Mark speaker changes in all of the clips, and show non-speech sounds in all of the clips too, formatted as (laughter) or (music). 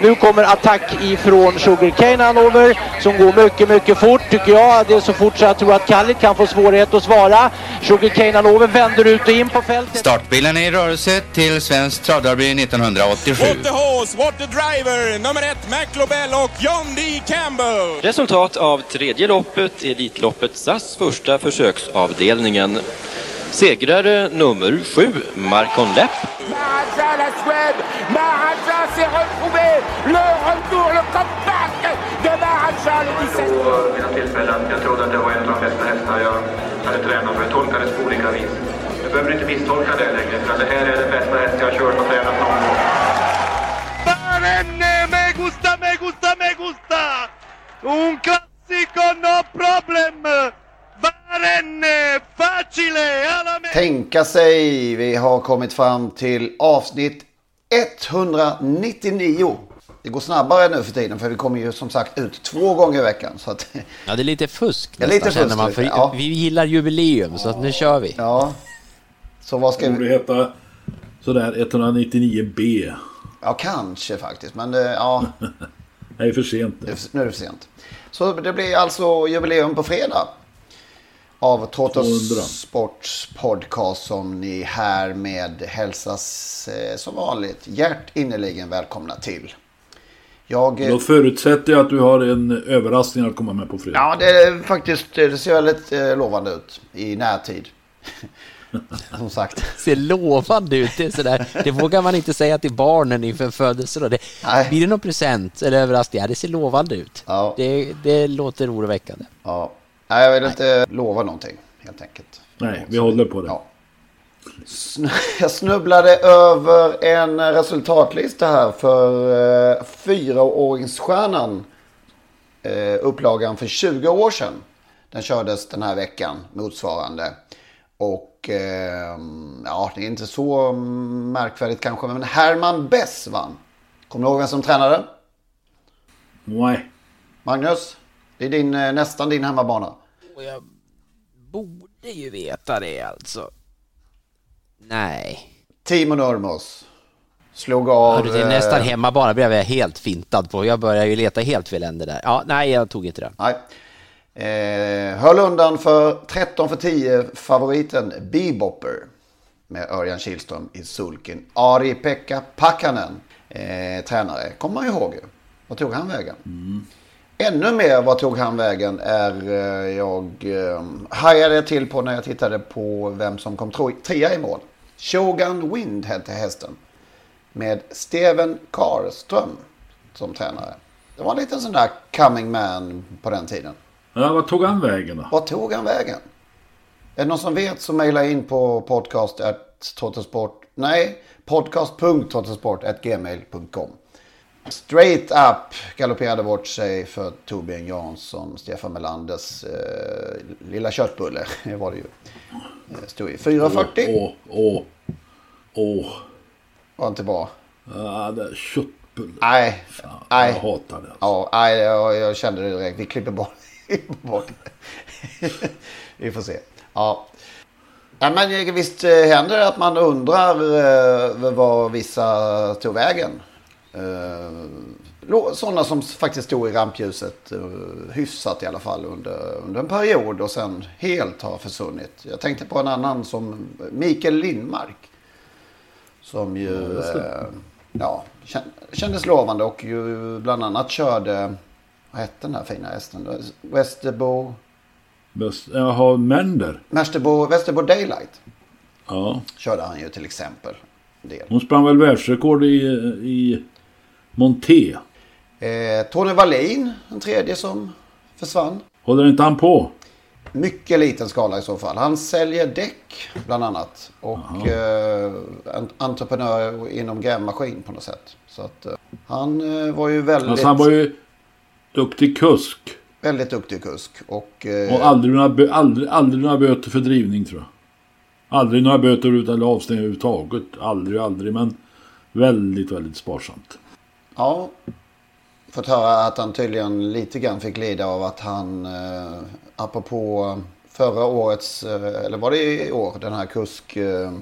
Speaker 1: Nu kommer attack ifrån Sugarcane Hanover som går mycket, mycket fort tycker jag. Det är så fort så jag tror att Kallit kan få svårighet att svara. Sugarcane Hanover vänder ut och in på fältet.
Speaker 2: Startbilen är i rörelse till Svensk Travderby 1987.
Speaker 3: What the horse, what the driver, nummer ett McLobell och John D. Campbell.
Speaker 4: Resultat av tredje loppet, Elitloppet SAS första försöksavdelningen. Segrare nummer sju, Marcon Lepp.
Speaker 5: Maharaja, la Suède, Maharaja s'est retrouvé, le retour, le comeback de Maharaja le 17.
Speaker 6: På mina tillfällen. Jag trodde att det var en av de bästa hästar jag hade tränat för. Jag tolkades på olika vis. Du behöver inte misstolka det längre, för det här är den bästa häst jag har kört och tränat någon gång.
Speaker 7: Barenne, me gusta, me gusta, me gusta! Un classico, no problem! Barenne, facile, alla me...
Speaker 8: Tänka sig, vi har kommit fram till avsnitt 199. Det går snabbare nu för tiden för vi kommer ju som sagt ut två gånger i veckan. Så att,
Speaker 9: Ja, det är lite fusk
Speaker 8: Ja,
Speaker 9: nästan,
Speaker 8: lite
Speaker 9: känner
Speaker 8: fusk
Speaker 9: man.
Speaker 8: lite,
Speaker 9: För
Speaker 8: ja.
Speaker 9: Vi gillar jubileum, så att nu kör vi.
Speaker 8: ja. Så vad ska
Speaker 10: Borde
Speaker 8: vi...
Speaker 10: heta sådär 199B.
Speaker 8: Ja, kanske faktiskt. Men det, ja, (laughs)
Speaker 10: Det är för sent.
Speaker 8: det nu är det för sent. Så det blir alltså jubileum på fredag. Av Toto
Speaker 10: 200.
Speaker 8: Sports podcast som ni härmed hälsas eh, som vanligt hjärtinnerligen välkomna till. Jag... eh,
Speaker 10: Då förutsätter jag att du har en överraskning att komma med på fredag.
Speaker 8: Ja, det är faktiskt, det ser väldigt eh, lovande ut i närtid. (laughs) Som sagt.
Speaker 9: Ser lovande ut. Det, är sådär. det vågar man inte säga till barnen inför en födelsedag. Det,
Speaker 8: Nej.
Speaker 9: blir det någon present eller överraskning? Ja, det ser lovande ut.
Speaker 8: Ja.
Speaker 9: Det, det låter oroväckande.
Speaker 8: Ja. Nej, jag vill inte lova någonting helt enkelt.
Speaker 10: Nej, vi håller på det.
Speaker 8: Ja. (laughs) Jag snubblade över en resultatlista här för eh, fyraåringsstjärnan. Eh, upplagan för 20 år sedan. Den kördes den här veckan motsvarande. Och eh, ja, det är inte så märkvärdigt kanske. Men Herman Bess vann. Kommer du ihåg vem som tränade?
Speaker 10: Nej.
Speaker 8: Magnus? Det är din, eh, nästan din hemmabana.
Speaker 9: Och jag borde ju veta det alltså. Nej.
Speaker 8: Timo Nurmos. Slog av...
Speaker 9: Hörru, det är nästan
Speaker 8: eh,
Speaker 9: hemma bara blev jag helt fintad på. Jag börjar ju leta helt fel ände där. Ja, nej, jag tog inte det.
Speaker 8: Nej. Eh, höll undan för 13 för 10 favoriten Bebopper. Med Örjan Kihlström i sulken. Ari-Pekka Pakkanen. Eh, tränare. Kommer man ihåg ju. Vad tog han vägen? Ännu mer vad tog han vägen är eh, jag eh, hajade till på när jag tittade på vem som kom trea i mål. Shogun Wind hette hästen. Med Steven Karlström som tränare. Det var en liten sån där coming man på den tiden.
Speaker 10: Ja, vad tog han vägen då?
Speaker 8: Vad tog han vägen? Är det någon som vet så mejla in på podcast Nej, podcast.totosport.gmail.com Straight up galopperade bort sig för Torbjörn Jansson, Stefan Melanders eh, lilla köttbulle. (laughs) Det var det ju. Eh, Stod i 4.40.
Speaker 10: Åh, åh, åh.
Speaker 8: Var inte bra.
Speaker 10: Ja, det är köttbulle.
Speaker 8: Nej,
Speaker 10: Fan,
Speaker 8: nej.
Speaker 10: Jag hatar det.
Speaker 8: Ja, nej, jag, jag kände det direkt. Vi klipper bort, (laughs) bort. (laughs) Vi får se. Ja. ja men visst eh, händer det att man undrar eh, vad vissa tog vägen. Eh, Sådana som faktiskt stod i rampljuset eh, hyfsat i alla fall under, under en period och sen helt har försvunnit. Jag tänkte på en annan som Mikael Lindmark. Som ju eh, ja, kän- kändes lovande och ju bland annat körde, vad hette den här fina hästen? Västerbo,
Speaker 10: jaha, Mender.
Speaker 8: Västerbo, Västerbo Daylight
Speaker 10: Ja.
Speaker 8: körde han ju till exempel. Del.
Speaker 10: Hon sprang väl världsrekord i, i Monté.
Speaker 8: Eh, Tony Wallin, en tredje som försvann.
Speaker 10: Håller inte han på?
Speaker 8: mycket liten skala i så fall. Han säljer däck bland annat. Och eh, en entreprenör inom grävmaskin på något sätt. Så att eh, han eh, var ju väldigt...
Speaker 10: Alltså han var ju duktig kusk.
Speaker 8: Väldigt duktig kusk. Och, eh,
Speaker 10: Och aldrig några, aldrig, aldrig några böter för drivning tror jag. Aldrig några böter eller avstängningar överhuvudtaget. Aldrig, aldrig. Men väldigt, väldigt sparsamt.
Speaker 8: Ja. Fått höra att han tydligen lite grann fick lida av att han, eh, apropå förra årets, eh, eller var det i år, den här kusk... Eh,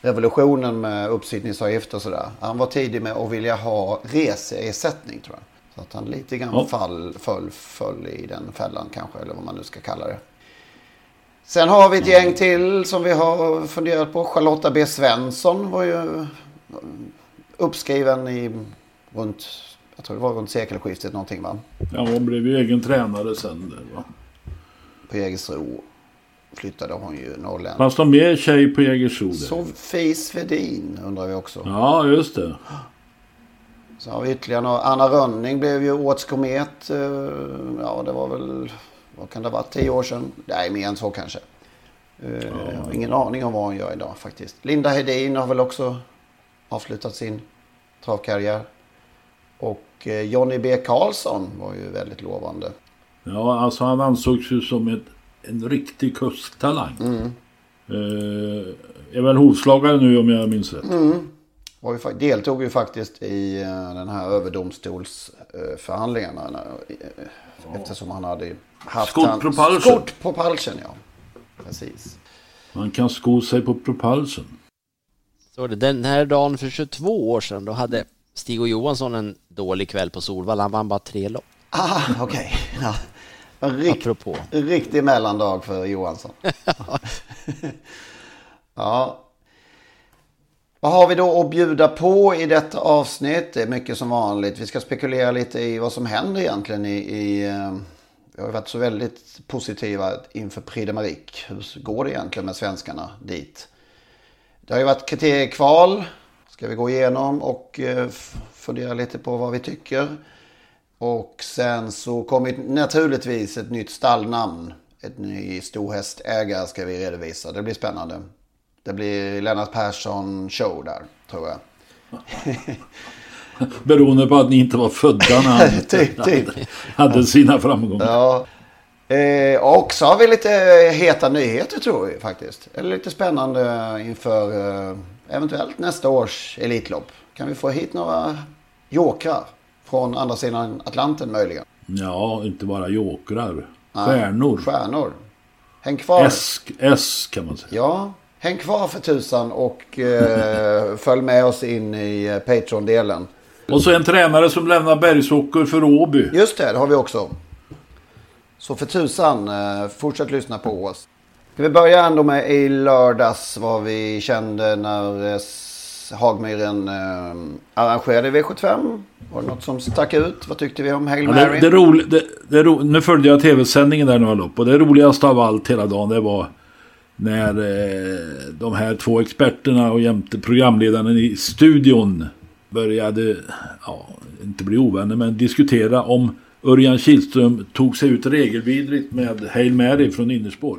Speaker 8: revolutionen med uppsittningsavgift och sådär. Han var tidig med att vilja ha reseersättning tror jag. Så att han lite grann
Speaker 10: Ja.
Speaker 8: fall, föll, föll i den fällan kanske, eller vad man nu ska kalla det. Sen har vi ett gäng till som vi har funderat på. Charlotta B Svensson var ju uppskriven i runt, jag tror det var runt sekelskiftet någonting va?
Speaker 10: Ja, hon blev ju egen tränare sen. Där, va?
Speaker 8: På Jägersro flyttade hon ju norrländskt.
Speaker 10: Fanns det mer tjej på Jägersro?
Speaker 8: Sofie Svedin undrar vi också.
Speaker 10: Ja, just det.
Speaker 8: Så har vi ytterligare några. Anna Rönning blev ju årets komet. eh, Ja, det var väl, vad kan det ha varit, tio år sedan? Nej, mer än så kanske. Eh, Jag har ingen aning om vad hon gör idag faktiskt. Linda Hedin har väl också avslutat sin travkarriär. Och eh, Johnny B Karlsson var ju väldigt lovande.
Speaker 10: Ja, alltså han ansågs ju som ett, en riktig kusttalang.
Speaker 8: Mm.
Speaker 10: Eh, är väl hovslagare nu om jag minns rätt.
Speaker 8: Mm. Var ju, deltog ju faktiskt i eh, den här överdomstolsförhandlingarna. eh, Eftersom han hade haft...
Speaker 10: Scott
Speaker 8: han-
Speaker 10: Propulsion.
Speaker 8: Propulsion, ja. Precis.
Speaker 10: Man kan sko sig på propulsen.
Speaker 9: Så det, den här dagen för 22 år sedan, då hade Stig och Johansson en dålig kväll på Solvalla. Han vann bara tre lopp.
Speaker 8: Ah, okej. Ja. En rikt,
Speaker 9: Apropå.
Speaker 8: riktig mellandag för Johansson. (laughs) ja. Vad har vi då att bjuda på i detta avsnitt? Det är mycket som vanligt. Vi ska spekulera lite i vad som händer egentligen i... i eh, vi har varit så väldigt positiva inför Prix de Marique. Hur går det egentligen med svenskarna dit? Det har ju varit kriteriekval. Ska vi gå igenom och eh, fundera lite på vad vi tycker. Och sen så kommer naturligtvis ett nytt stallnamn. Ett ny storhästägare ska vi redovisa. Det blir spännande. Det blir Lennart Persson show där, tror jag. (laughs)
Speaker 10: Beroende på att ni inte var födda när han (laughs)
Speaker 8: Typ, typ.
Speaker 10: hade sina framgångar.
Speaker 8: Ja. Eh, och så har vi lite heta nyheter tror vi faktiskt. Eller lite spännande inför eh, eventuellt nästa års Elitlopp. Kan vi få hit några jokrar från andra sidan Atlanten möjligen?
Speaker 10: Ja, inte bara jokrar.
Speaker 8: Nej,
Speaker 10: Stjärnor.
Speaker 8: Stjärnor. Häng kvar.
Speaker 10: S, S kan man säga.
Speaker 8: Ja, häng kvar för tusan och eh, (laughs) följ med oss in i eh, Patreon-delen.
Speaker 10: Och så en tränare som lämnar Bergsåker för Åby.
Speaker 8: Just det, det har vi också. Så för tusan, eh, fortsätt lyssna på oss. Vi börja ändå med i lördags vad vi kände när eh, Hagmyren eh, arrangerade V75. Var det något som stack ut? Vad tyckte vi om Hail
Speaker 10: Ja,
Speaker 8: Mary?
Speaker 10: det, det roli, det, det ro, nu följde jag tv-sändningen där några lopp. Och det roligaste av allt hela dagen det var när eh, de här två experterna och jämte programledaren i studion började, ja, inte bli ovänner, men diskutera om Örjan Kihlström tog sig ut regelvidrigt med Hail Mary från innerspår.